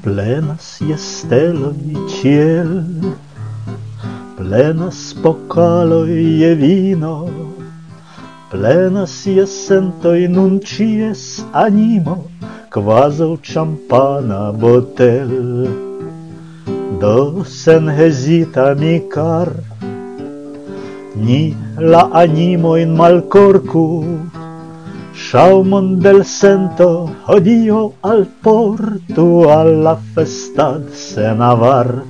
Plenas je steloj ciel, plenas pokaloj je vino, plenas je sentoj nun cies animo, kvazaŭ champana botel. Do sen hesita mi kar, ni la animojn malkorku, Schaumon del sento, odio al porto, alla festad senavar.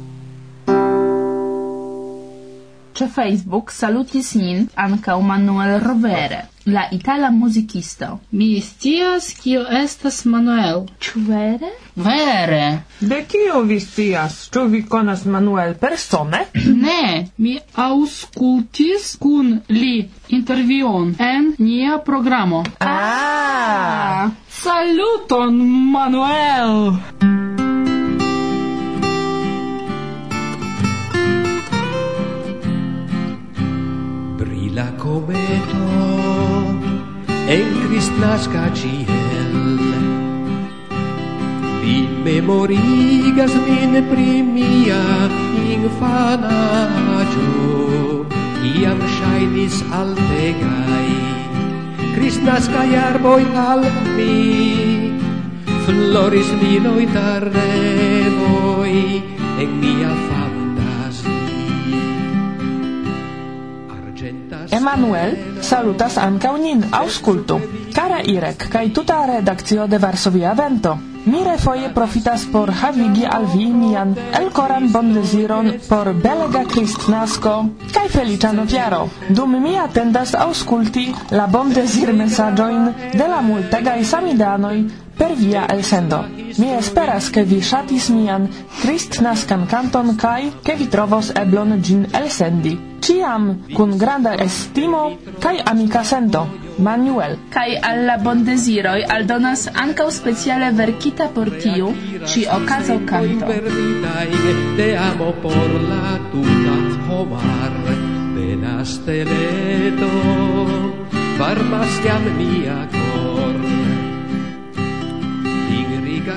Ce Facebook salutis nin anca Manuel Rovere, la itala musicisto. Mi stias kio estas Manuel. Ču vere? Vere. De kio vi stias? Ču vi konas Manuel persone? ne, mi auscultis kun li intervion en nia programo. Ah. Ah! Saluton, Manuel! Brila cometo en cristlasca ciel Vi memorigas min pri mia infanaggio Iam shainis altegai Vistas cae arboi al mi Floris vinoi tardevoi En mia argentas Emanuel salutas ankaŭ nin aŭskultu. Kara Irek kaj tuta redakcio de Varsovia Vento. Mi refoje profitas por havigi al vi mian elkoran bondeziron por belega kristnasko kaj feliĉa novjaro. Dum mi atendas aŭskulti la bondezirmesaĝojn de la multegaj samideanoj per via elsendo. Mi esperas, ke vi ŝatis mian kristnaskan kanton kaj ke vi trovos eblon ĝin elsendi ciam kun granda estimo kai amica sento. Manuel. Kaj al bondesiroi aldonas ankaŭ speciale verkita por tiu ĉi okazo canto. Te amo por la tuta hovar de la steleto farmas jam mia cor.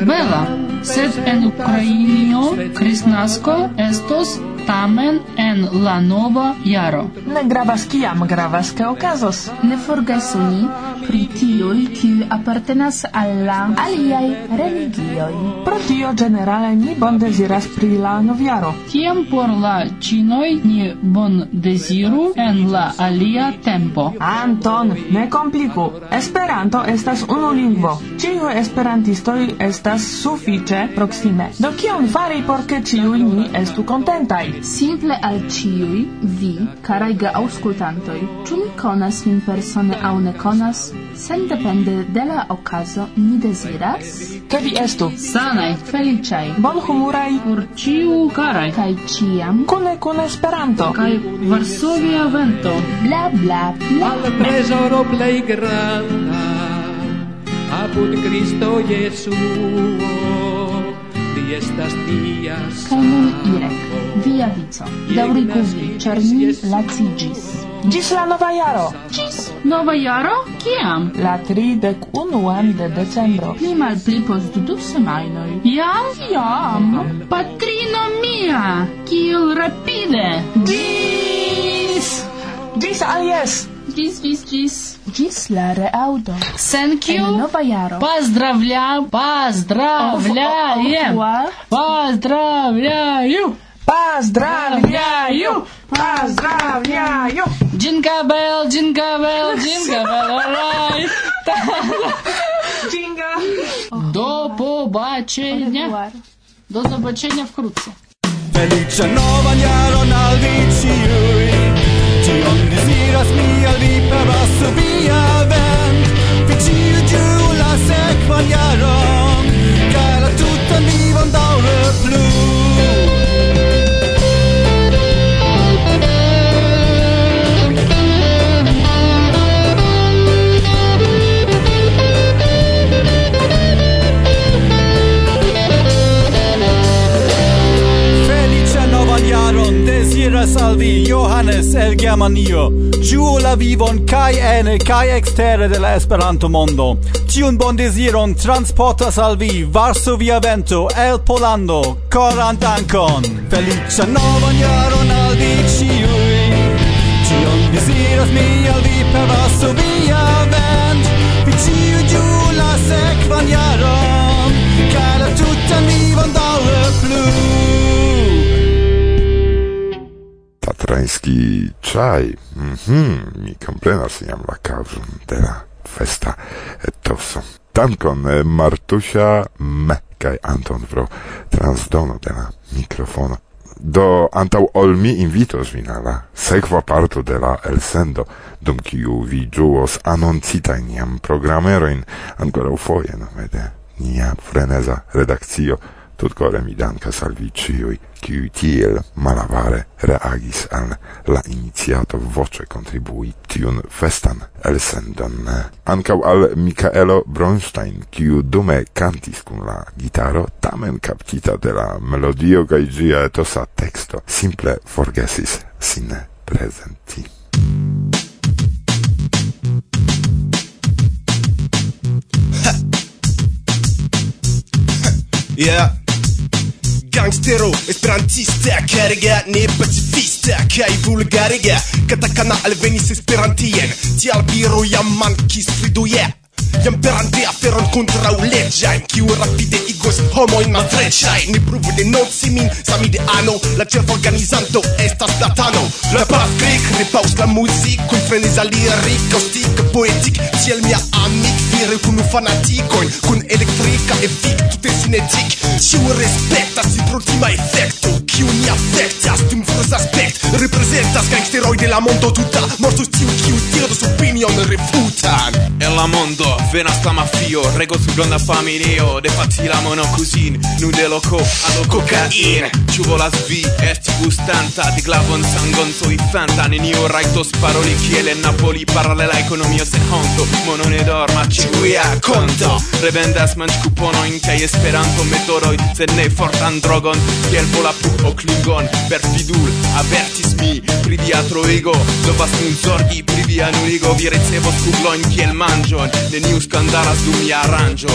Bela, sed en Ukrainio Kristnasko estos tamen en la nova jaro. Ne gravas kiam gravas, ke okazos. Ne forgesu ni, pri tiuj, kiuj apartenas al la aliaj religioj. Pro tio ĝenerale ni bondeziras pri la novjaro. Tiam por la ĉinoj ni bondeziru en la alia tempo. Anton, ne kompliku. Esperanto estas unu lingvo. Ĉiuj esperantistoj estas sufiĉe proksime. Do kion fari por ke ĉiuj ni estu kontentaj? Simple al ĉiuj vi, karaj geaŭskultantoj, ĉu mi konas min persone aŭ ne konas, sendepende de la ocaso ni desiras ke vi estu sanaj, feliĉaj, bonhumuraj, por ĉiu karaj kaj ĉiam kune kun Esperanto kaj Varsovia vento. Bla bla bla. Al trezoro plej granda apud Kristo Jesuo Di estas tia Kaj nun Irek, via vico, Daurigu vi, ĉar mi lacigis. Gis la nova jaro, Nova jaro? Kiam? la tridek unuan de decembro. Pli mal pli post du semainoi. Jam? Jam? Patrino mia, kiel rapide! Gis! Gis alies! Gis, gis, gis. Gis la reaudo. Thank En you! nova jaro. Поздравляю! Поздравляем! Au revoir. Поздравляю! Поздравляю! Поздравляю! Jingle bell, jingle bell, jingle bell, alright! Jinga! До Au побачення! revoir. До zobaczenia wkrótce! Felicia novan jaron al vi ciui Tion desiras mi al vi per Varsovia vent Vi ciu giu la sekvan jaron Kai la tutan vivon daure plu Diras al vi Johannes el Germanio. Giu la vivon kai ene kai extere de la Esperanto mondo. Tiun bon desiron transportas al vi Varsovia vento el Polando Koran dankon Felicia novan jaron al vi ciui. Tion desiras mi al vi per Varsovia vent. Vi ciu giu la sekvan jaron Kai la tutan vivon daure plu. patrański czaj. Mhm, mi komprenas jam la causum de la festa etoso. Dankon Martusia me kaj Anton pro transdono de la mikrofono. Do antau ol mi invitos vin al la sekva parto de la elsendo, dum kiu vi ĝuos anoncitajn jam programerojn ankoraŭfoje nome de nia freneza redakcio. Tutcore mi dankas al vi ciui, tiel malavare reagis al la iniziato voce contribui tiun festan elsendon. Ancau al Michaelo Bronstein, ciu dume cantis cum la gitaro, tamen captita de la melodio cae gia etosa texto, simple forgesis sin presenti. Yeah. gangstero, Esperantista, Herriga, ne pacifistak Kaj bulgariga. katakana, ale venis esperantijen Tial biroja man, ki striduje Jam perante aferon kontraŭ leĝajn Kiu rapide igos homojn malfreŝajn Ni pruvu denoci min, sami de ano La chef organizanto estas platano. La pafrik repaus la muzikon Freniza lyric, ostika, poetic Ciel mia amic, vire kunu fanatikojn Kun e efik, tute cinetic Ciu respecta, si pro tima la mondo tuta mortus tiu kiu diros opinion refutan. En la mondo venas la mafio Rego su granda familio De facila mono cusin Nu de loco allo cocain. Ciu volas vi esti gustanta Di glavon sangon soifanta Nenio raitos paroli kiel en Napoli Paralela economio sen honto Mono ne dorma ĉiuja conto. Revendas manch cuponoin kaj Esperanto metodoj Sed ne fortan drogon. Kiel volapuko klingon Per fidul avertis mi Pri diatroj strigo Dovas nun zorgi pri via nuligo. Vi ricevos kuglojn kiel manĝon Neniu ŝkandalas dum mia aranĝo.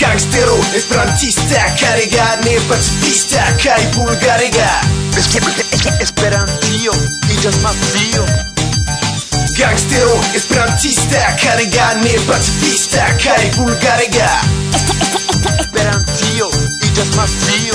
Gangstero, esperantista, kariga, ne pacifista, kai bulgariga. Esperantio, iĝas mafio. Gangstero, esperantista, kariga, ne pacifista, kaj bulgariga estas pasio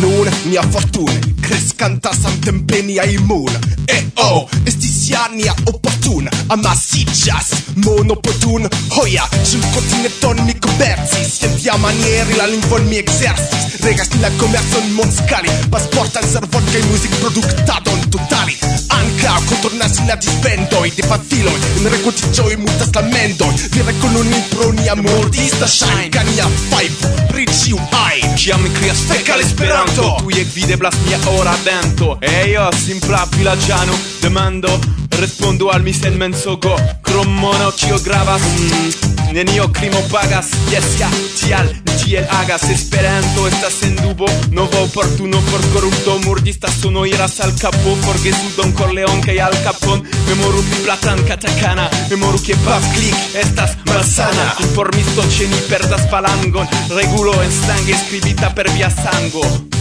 Nun mia fortuna crescantas antempeniai mula. E o, oh, estis jania opportuna. Amasigas mono potun Hoia, sul continenton mi copertis Jen manieri la lingvon mi exercis Regas ni la commerson monscali Pasportan servon kaj in totali. Anca contornas la dispendoj de pafiloj En renkontiĝoj multas lamendoj Ni rekononi pro nia mordista ŝajnka nia fajfo Pri ĉiu ajn Kiam ni krias fekal Esperanto. Tuj ekvideblas nia mia ancora attento E io, simpla villagiano, demando Respondo al misen mensogo. Kromonokio gravas mm, Nenio crimo pagas. Yes, ja, tial, tiel agas. Esperanto estas en dubo. Novo oportuno por corrupto Murdista. Sono iras al capo Forgesu don corleon, kai al capon. Memoru pri platan katakana. Memoru che pap clic estas malsana. Informisto ceni perdas falangon Regulo en sangue scribita per via sango.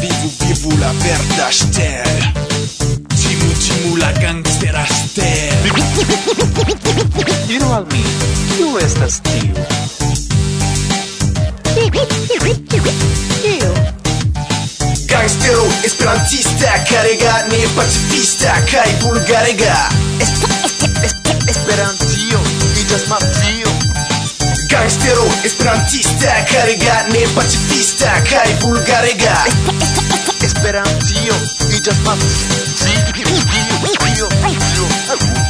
Vivu, vivu la verda stel Timu, timu la gangstera stel Diru al mi, kiu estas tiu? Kiu? Gangstero, esperantista, karega, ne pacifista, kai bulgarega Esperantio, iĝas mafia Gangstero, esperantista, karega, ne pacifista, kaj bulgarega. Esperantio, iĝas pacio, dio, dio, dio, dio, dio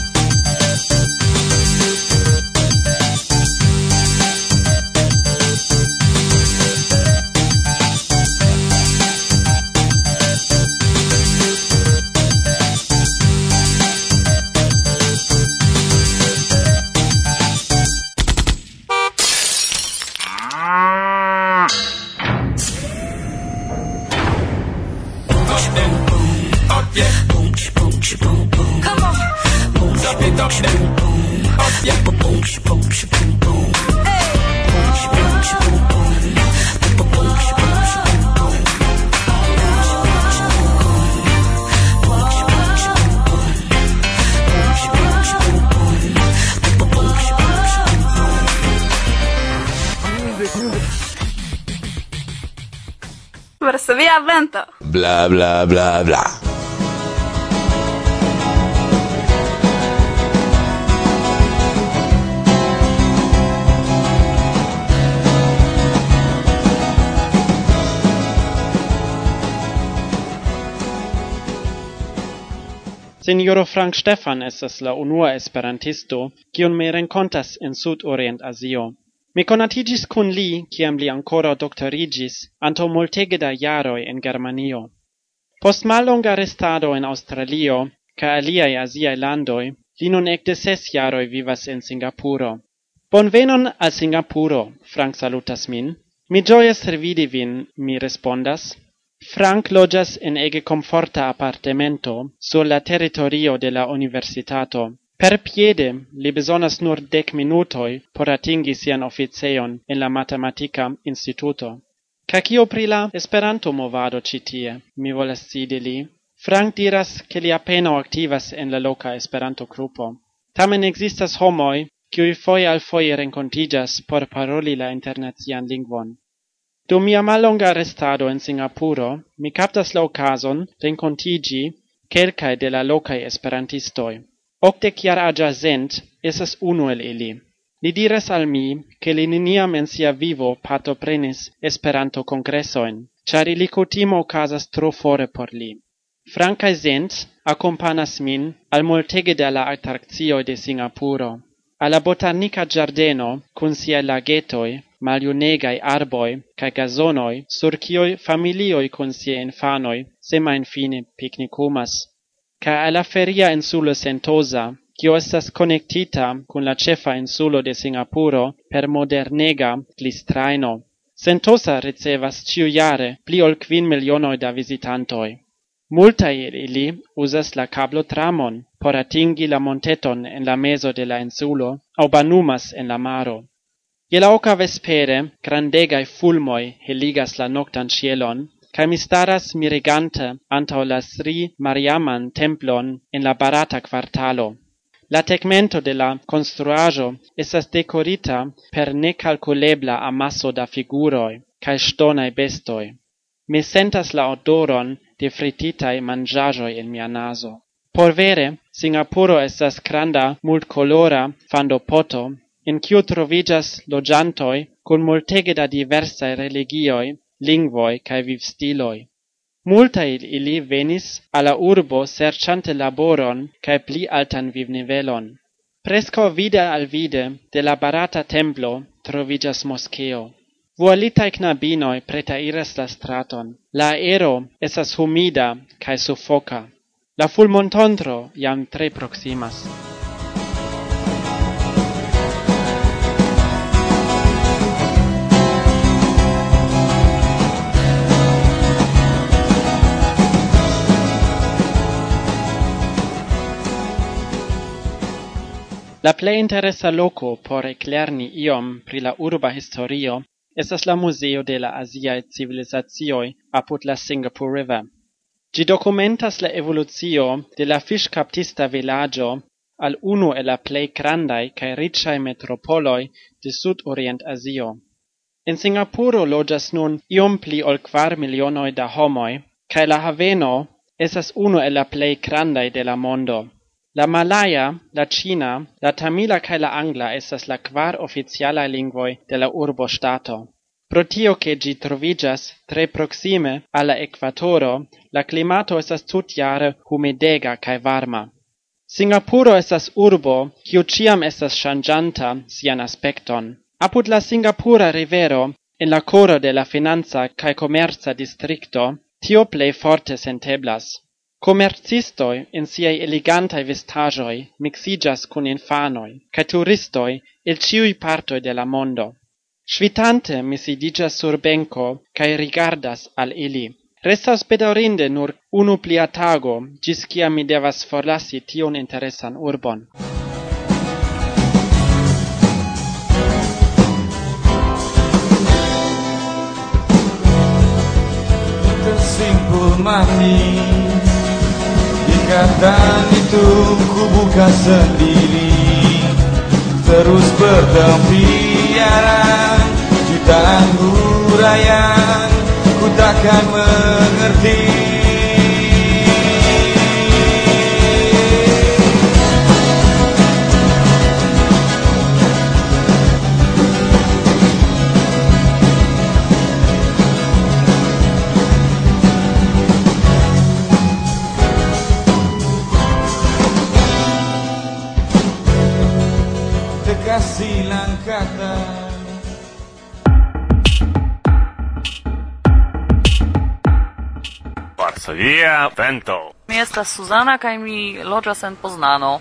esperanto bla bla bla bla Signoro Frank Stefan estas la unua esperantisto, kiun mi renkontas en Sud-Orient Azio. Mi conatigis cun li, ciam li ancora doctorigis, anto multege da jaroi in Germanio. Post mallonga restado in Australio, ca aliai asiai landoi, li nun ecte ses jaroi vivas in Singapuro. Bonvenon al Singapuro, Frank salutas min. Mi gioias revidi vin, mi respondas. Frank logias in ege comforta appartamento sur la territorio de la universitato. Per piede li besonas nur dec minutoi por atingi sian officeion en la matematica instituto. Ca cio pri la Esperanto-movado citie, mi volas sidi li. Frank diras che li appena activas en la loca Esperanto-grupo. Tamen existas homoi, qui foje al foje rencontigas por paroli la internazian lingvon. Dum mia malonga restado en Singapuro, mi captas la ocason rencontigi quelcae de la locae esperantistoi. Octe chiar agia zent esas uno el ili. Li diras al mi, che li niniam en sia vivo pato prenis esperanto congressoin, char ili cutimo casas tro fore por li. Franca Zent accompanas min al multege de la attraccio de Singapuro. Alla botanica giardeno, cun sia lagetoi, maliunegai arboi, cae gazonoi, sur cioi familioi cun sia infanoi, sema infine picnicumas ca alla feria insulo Sentosa, cio estas connectita cun la cefa insulo de Singapuro per modernega glistraino. Sentosa ricevas ciujare pli ol quin milionoi da visitantoi. Multai ili usas la cablo tramon por atingi la monteton en la meso de la insulo au banumas en la maro. Je la oca vespere, grandegai fulmoi heligas la noctan cielon, Kaj mi staras mirigante antaŭ la Sri Mariaman templon en la barata quartalo. La tegmento de la construajo estas decorita per necalculebla amasso da figuroi kaj stonae bestoi. Mi sentas la odoron de frititae mangiajoi en mia naso. Por vere, Singapuro estas granda multcolora fandopoto, in kiu troviĝas loĝantoj kun multege da diversae religioi lingvoi lingvoj viv vivstiloj. Multaj ili venis alla urbo serciante laboron cae pli altan vivnivelon. Presco vide al vide de la barata templo troviĝas moskeo. knabinoi preta iras la straton. La aero esas humida cae suffoca. La fulmontontro jam tre proximas. La plei interesa loco por eclerni iom pri la urba historio estas la Museo de la Aziaj Civilizacioj apud la Singapore River. Gi documentas la evoluzio de la fiscaptista villaggio al unu e la plei grandai cae ricciae metropoloi de Sud-Orient Asio. In Singapuro loĝas nun iom pli ol quar milionoi da homoi, cae la haveno esas unu e la plei grandai de la mondo. La malaya, la Cina, la tamila kaj la angla estas la kvar oficialaj lingvoj de la urboŝtato. Pro tio ke ĝi troviĝas tre proksime al la ekvatoro, la klimato estas tutjare humidega kaj varma. Singapuro estas urbo kiu ĉiam estas ŝanĝanta sian aspekton. Apud la Singapura rivero, en la koro de la financa kaj komerca distrikto, tio plej forte senteblas. Comercistoi in siei elegantai vestagioi mixigas cun infanoi, cae turistoi il ciui partoi de la mondo. Svitante mi si digas sur benco, cae rigardas al ili. Restas bedaurinde nur unu plia tago, gis cia mi devas forlasi tion interesan urbon. Simple money Ikatan itu ku buka sendiri. Terus bertempiaran Jutaan hurayan Ku takkan mengerti Alia Vento. Mi estas Suzana kaj mi loĝas en Poznano.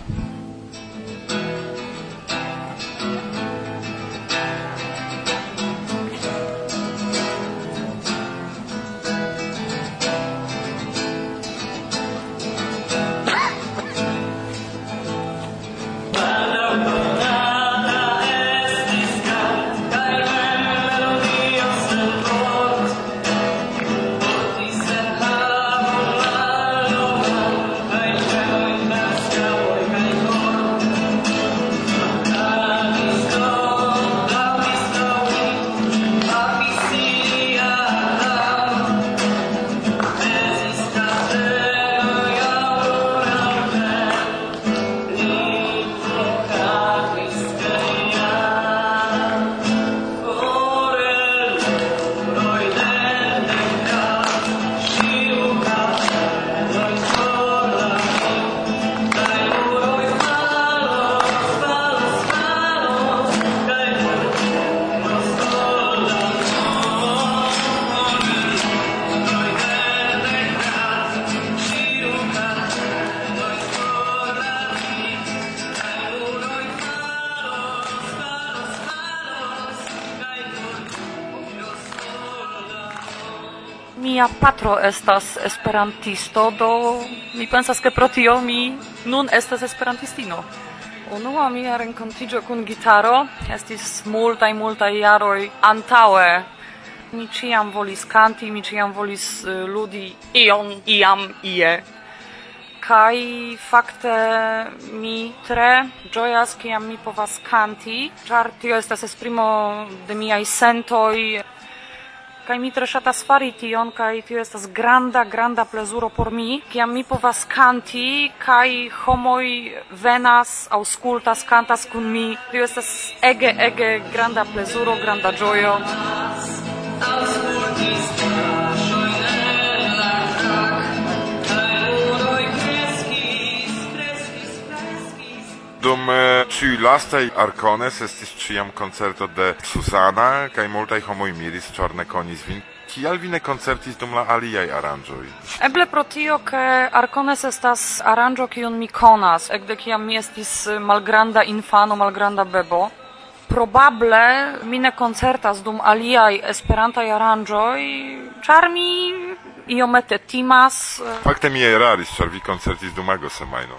patro estas esperantisto, do mi pensas ke pro tio mi nun estas esperantistino. Unua mia renkontiĝo kun gitaro estis multaj multaj jaroj antaŭe. Mi ĉiam volis kanti, mi ĉiam volis eh, ludi ion, iam, ie. Kaj fakte mi tre ĝojas, kiam mi povas kanti, ĉar tio estas esprimo de miaj sentoj, Kaj mi tre ŝatas fari tion, kaj tio estas granda, granda plezuro por mi, kiam mi povas kanti, kaj homoj venas, aŭskultas, kantas kun mi. Tio estas ege, ege granda plezuro, granda ĝojo. Aŭskultis Dum eh, ci lastaj arcones estis ciam concerto de Susana kai multaj homoj miris ĉar ne konis vin. Kial vi ne koncertis dum la aliaj aranĝoj? Eble pro tio, ke Arkones estas aranĝo kiun mi konas, ekde kiam mi estis eh, malgranda infano, malgranda bebo. Probable mi ne koncertas dum aliaj esperantaj aranĝoj, ĉar mi iomete timas. Eh. Fakte mi eraris, ĉar vi koncertis dum ago semajno.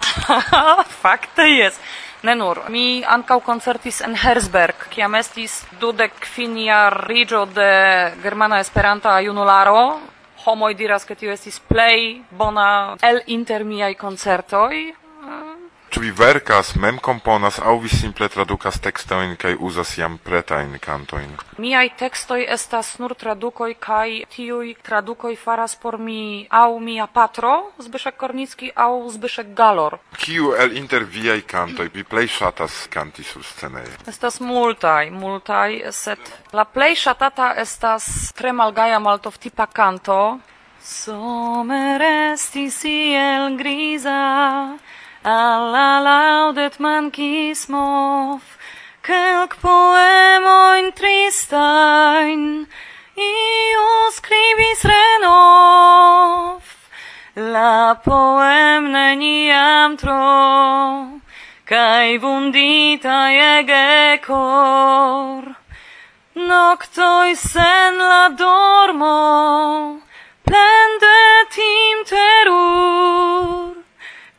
Fakte jes. Ne nur, mi ankaŭ koncertis en Herzberg, kiam estis dudek kvin jarriĝo de Germana Esperanta Junularo. Homoj diras, ke tio estis plej bona el inter miaj koncertoj. Ĉu vi verkas, mem komponas aŭ vi simple tradukas tekstojn kaj uzas jam pretajn kantojn? Miaj tekstoj estas nur tradukoj kaj tiuj tradukoj faras por mi aŭ mia patro Zbyszek Kornicki aŭ Zbyszek Galor. Kiu el inter viaj kantoj vi plej ŝatas kanti sur scenejo? Estas multaj, multaj, sed la plej ŝatata estas tre malgaja maltovtipa kanto. Somer estis iel griza, alla laudet mancis mov, quelc poemoin tristain, io scribis renov, la poem neniam tro, cae vundita ege cor, noctoi sen la dormo, plendet tim terur,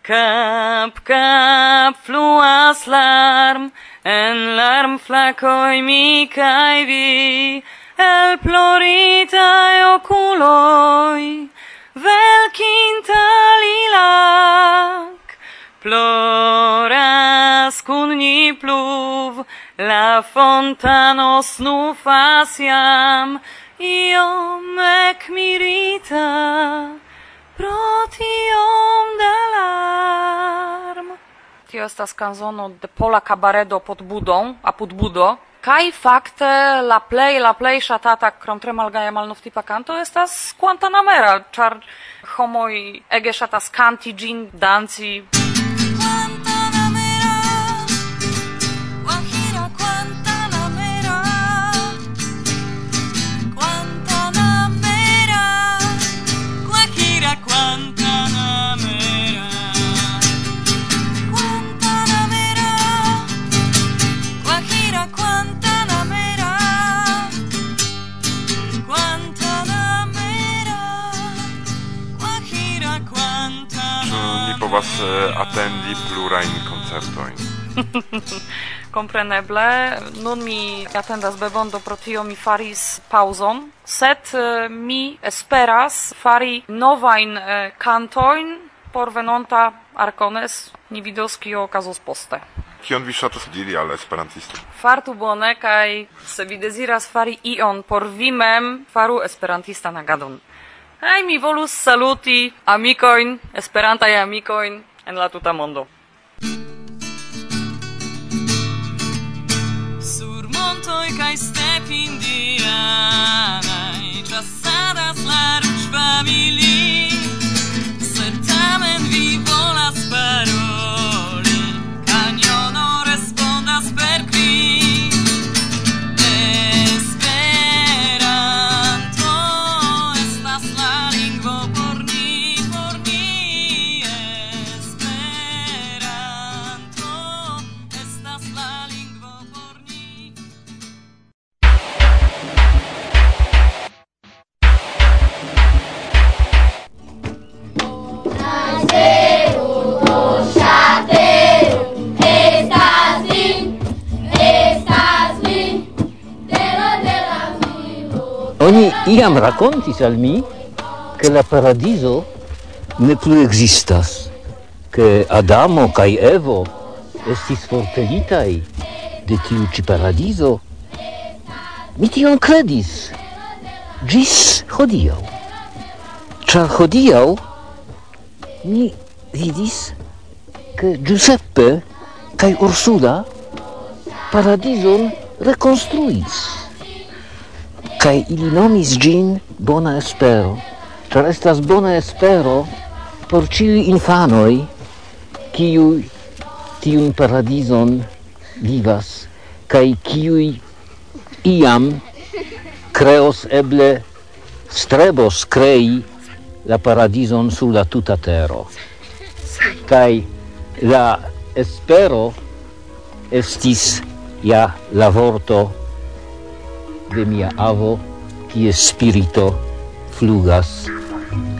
Cap, cap, fluas larm, en larm flacoi mi cae vi, el ploritae oculoi, vel quinta lilac, ploras cun ni pluv, la fontano snufas iam, iom ec mirita, protiom de larm. Tio estas canzono de Pola Cabaredo pod Budon, apud Budo. Kaj fakte la plej la plej shatata krom tre malgaja malnoftipa kanto estas Guantanamera, ĉar homoj ege ŝatas kanti ĝin, danci. povas eh, atendi plurajn koncertojn. Kompreneble, nun mi atendas bebon do pro tio mi faris pauzon, sed eh, mi esperas fari novajn eh, kantojn por venonta Arcones, ni vidos kio okazos poste. Kion vi ŝatas diri al esperantisto? Fartu bone kaj se vi deziras fari ion por vi mem, faru esperantistan agadon. Hai mi volus saluti amicoin, esperantai amicoin en la tuta mondo. Sur montoj kaj stepindianaj ĉasadas la ruch famili. tamen vi volas paroli. Oni iam racontis al mi che la paradiso ne plu existas, che Adamo cae Evo estis forpelitai de tiu ci paradiso. Mi tion credis, gis hodiau. Char hodiau mi vidis che Giuseppe kai Ursula paradison reconstruis. Kai ili nomis gin bona espero. Ĉar estas bona espero por ĉiuj infanoj kiuj tiun paradizon vivas kai kiuj iam creos eble strebos crei la paradison sur la tuta tero. Kai la espero estis ja la vorto de mia avo, kie spirito flugas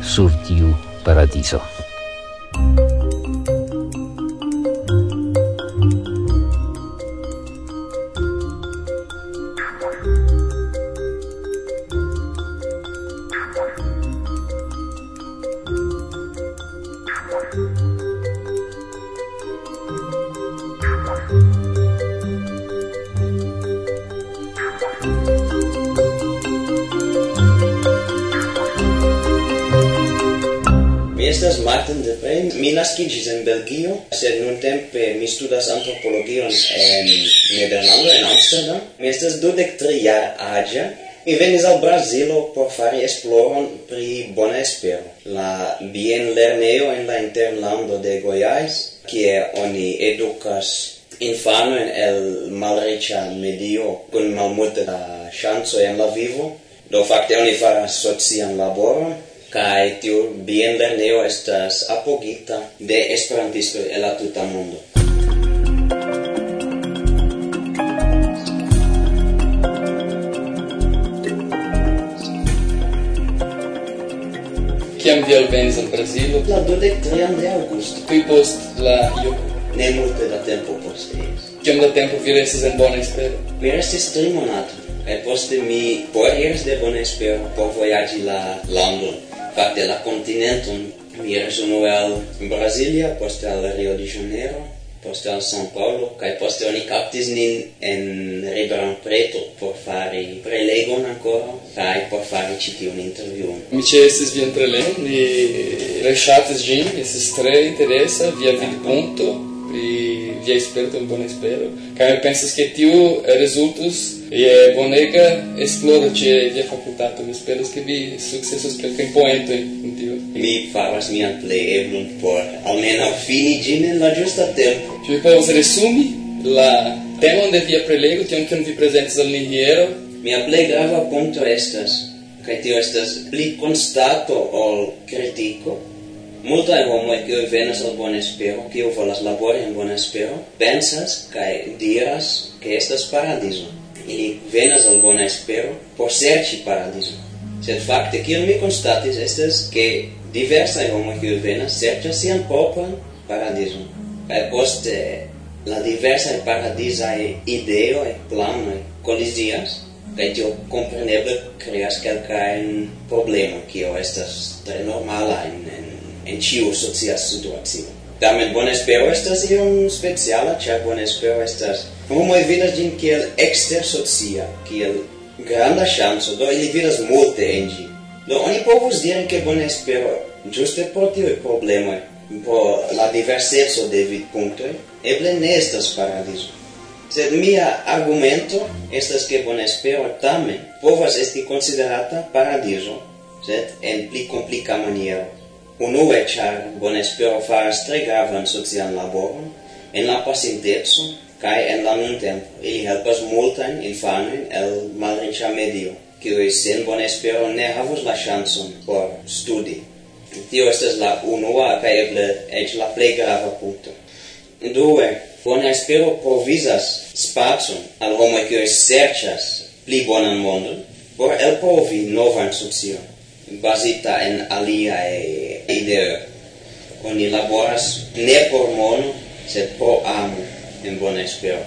sur tiu paradiso. dudek tri jar aĝa mi venis al Brazilo por fari esploron pri bona espero. La bien lerneo en la interlando de Goiás, kie oni educas infanoen el malriĉa medio kun malmulte da ŝancoj en la vivo. Do fakte oni faras socian laboron kaj tiu bien lerneo estas apogita de esperantistoj el la tuta mondo. Vi alvenis al Brasilo? La 23 de augusto. Tui post la io? Ne multe da tempo poste. Kiom da tempo vi restis en bona espero? Mi restis tri monato. E poste mi foriris de bona espero por voyagi la London. Fakte la continenton mi iris unue al Brasilia, poste al Rio de Janeiro, poste al San Paolo, cae poste oni captis nin en Riberon Preto por fari prelegon ancora, cae por fari citiun interviun. Mi ce vien prelegon, mi reshatis gin, esis tre interesa, via vidpunto, pri via esperto in bona espero, cae mi pensas che tiu resultus e bonega esploro ce via facultato, mi speras che vi successos per compoento in tiu. Mi faras mian plei eblum por almeno fini gin en la giusta tempo, vi povas resumi la temon de via prelego, tion kion vi prezentis al ni hiero? Mia plej grava punto estas, kaj tio estas pli constato ol critico, Multae homoi, kioi venas al Bona Espero, kioi volas labori en Bona Espero, pensas que diras que estas paradiso. Ili venas al Bona Espero por serci paradiso. Sed facte, kion mi constatis, estas che diversae homoi, kioi venas, sercias sian popan paradiso. Kaj poste la diversaj paradisaj ideoj, planoj kolizias kaj tio kompreneble kreas kelkajn problemojn, kio estas tre normala en, en, en ciu socia situacio. Tamen Bonespero estas iom speciala, ĉar Bonespero estas... Homoj vidas ĝin kiel ekster socia, kiel granda ŝanco, do ili vidas multe en ĝi. Do oni povus diri ke Bonespero ĝuste pro tiuj problemoj por la diverseco de vidpunktoj eble ne estas paradiso Sed mia argumento estas ke Bonespero tamen povas esti konsiderata paradiso sed en pli komplika maniero. Unue, char bon espero faras tre gravan socian laboron en la pasinteco cae en la nuntempo. Ili helpas multajn infanojn el malriĉa medio, kiuj sen Bonespero ne havus la chanson por studi. Tio estes la unua kaj eble eĉ la plej grava punto. Due, bona espero provisas spacon al homoj kiuj serĉas pli bonan mondon por elprovi novan socion bazita en alia ideo. Oni laboras ne por mono, sed pro amo en bona espero.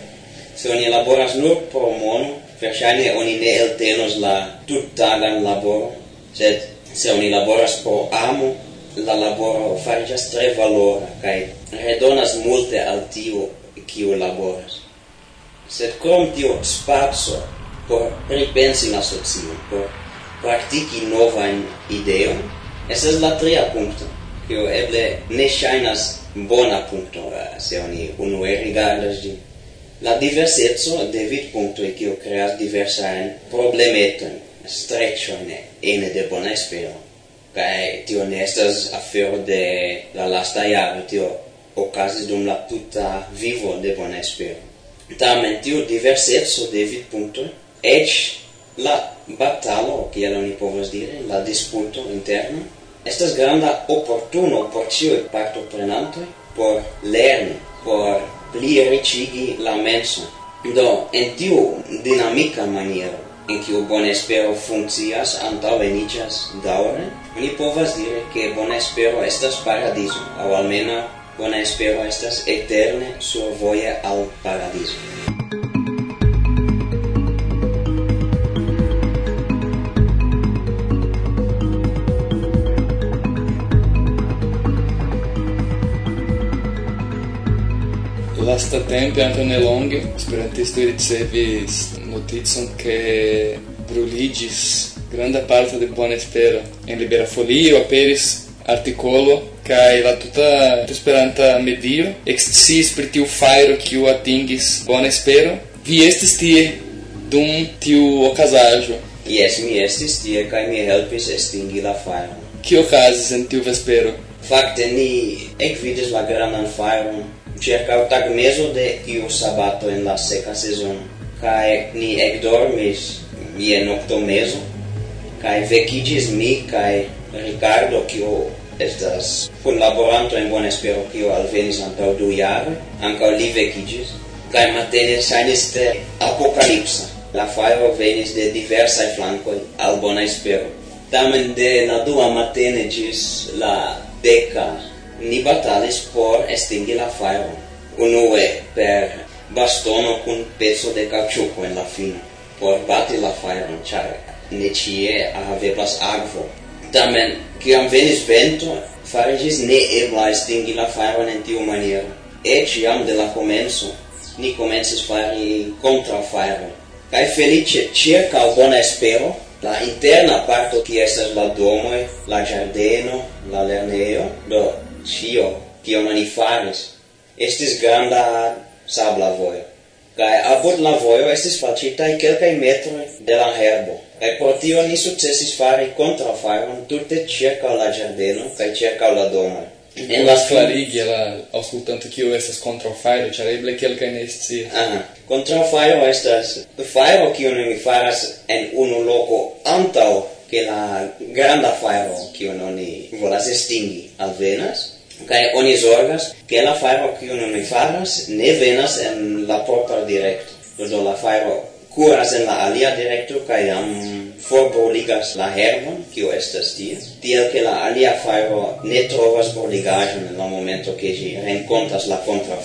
Se oni laboras nur pro mono, verŝajne oni ne eltenos la tuttagan laboron, sed se oni laboras pro amo, la laboro fariĝas tre valora kaj redonas multe al tiu, kiu laboras. Sed krom tio spaco por pripensi la socion, por praktiki novajn ideon, estas la tria punkto, kiu eble ne shainas bona punkto se oni unue rigardas ĝin. La diverseco de vidpunktoj kiu kreas diversajn problemetojn stretchon ene de Bonespero, cae tio ne estas afero de la lasta jaro, tio ocasis dum la tuta vivo de Bonespero. Tamen tio diversetso de vid punto, ec la batalo, kiel oni povas dire, la disputo interna, estas granda opportuno por cioi partoprenantoi, por lerni, por pli ricigi la menso. Do, en tiu dinamica maniero, en kiu bona espero funkcias antaŭ eniĝas daŭre, oni povas dire ke bona espero estas paradiso, aŭ almenaŭ bona espero estas eterne survoje al paradiso. Lasta tempe, ne longe, esperantistoj ricevis Mutitson che bruligis granda parte de bona espero en libera folio aperis articolo kai la tuta esperanta medio excis per tiu fairo que o atingis bona espero vi estis tie dum tiu ocasajo Yes, mi estis tie, kai mi helpis estingi la fairo Kio okazis en tiu vespero? Fakte ni ekvidis la grandan fajron ĉirkaŭ tagmezo de tiu sabato en la seka sezono kai ni ekdormis nocto meso, kai vecigis mi kai Ricardo kio estas kun laboranto en Buona Espero kio alvenis antau du jare ankaŭ li vecigis kai matene sainis te apocalipsa. la fairo venis de diversae flancoi al Buona Espero tamen de la dua matene gis la deca ni batalis por estingi la fajron unue per bastono con un pezzo de caucciucco in la fine por bati la fajron, char, ne cie haveblas agvo. Tamen, ciam venis vento, farigis ne ebla estingi la fajron en tiu maniera. Et iam de la komenco ni comences fari kontraŭ fajron. felice, circa ĉirkaŭ bona espero, la interna parto qui estas la domo la giardino la lerneo do ĉio non oni faris, estis granda sabla voio. Kaj apud la voio estis facitaj quelcae metroj de la herbo, kaj por tio ni successis fari contrafaron tutte circa la giardeno kaj circa la domo. En la clarigi la aŭskultanto kio estas kontraŭfajro, ĉar eble kelkaj ne scias. Aha. fire estas fajro kiun mi faras en unu loko antaŭ ke la granda fajro non oni volas estingi alvenas, cae oni zorgas ke la faro kiun mi faras ne venas en la propra directo. Do la fairo curas en la alia directo cae am forboligas la herbon, kio estas tie, tiel ke la alia faro ne trovas boligajon en la momento ke ĝi renkontas la contra.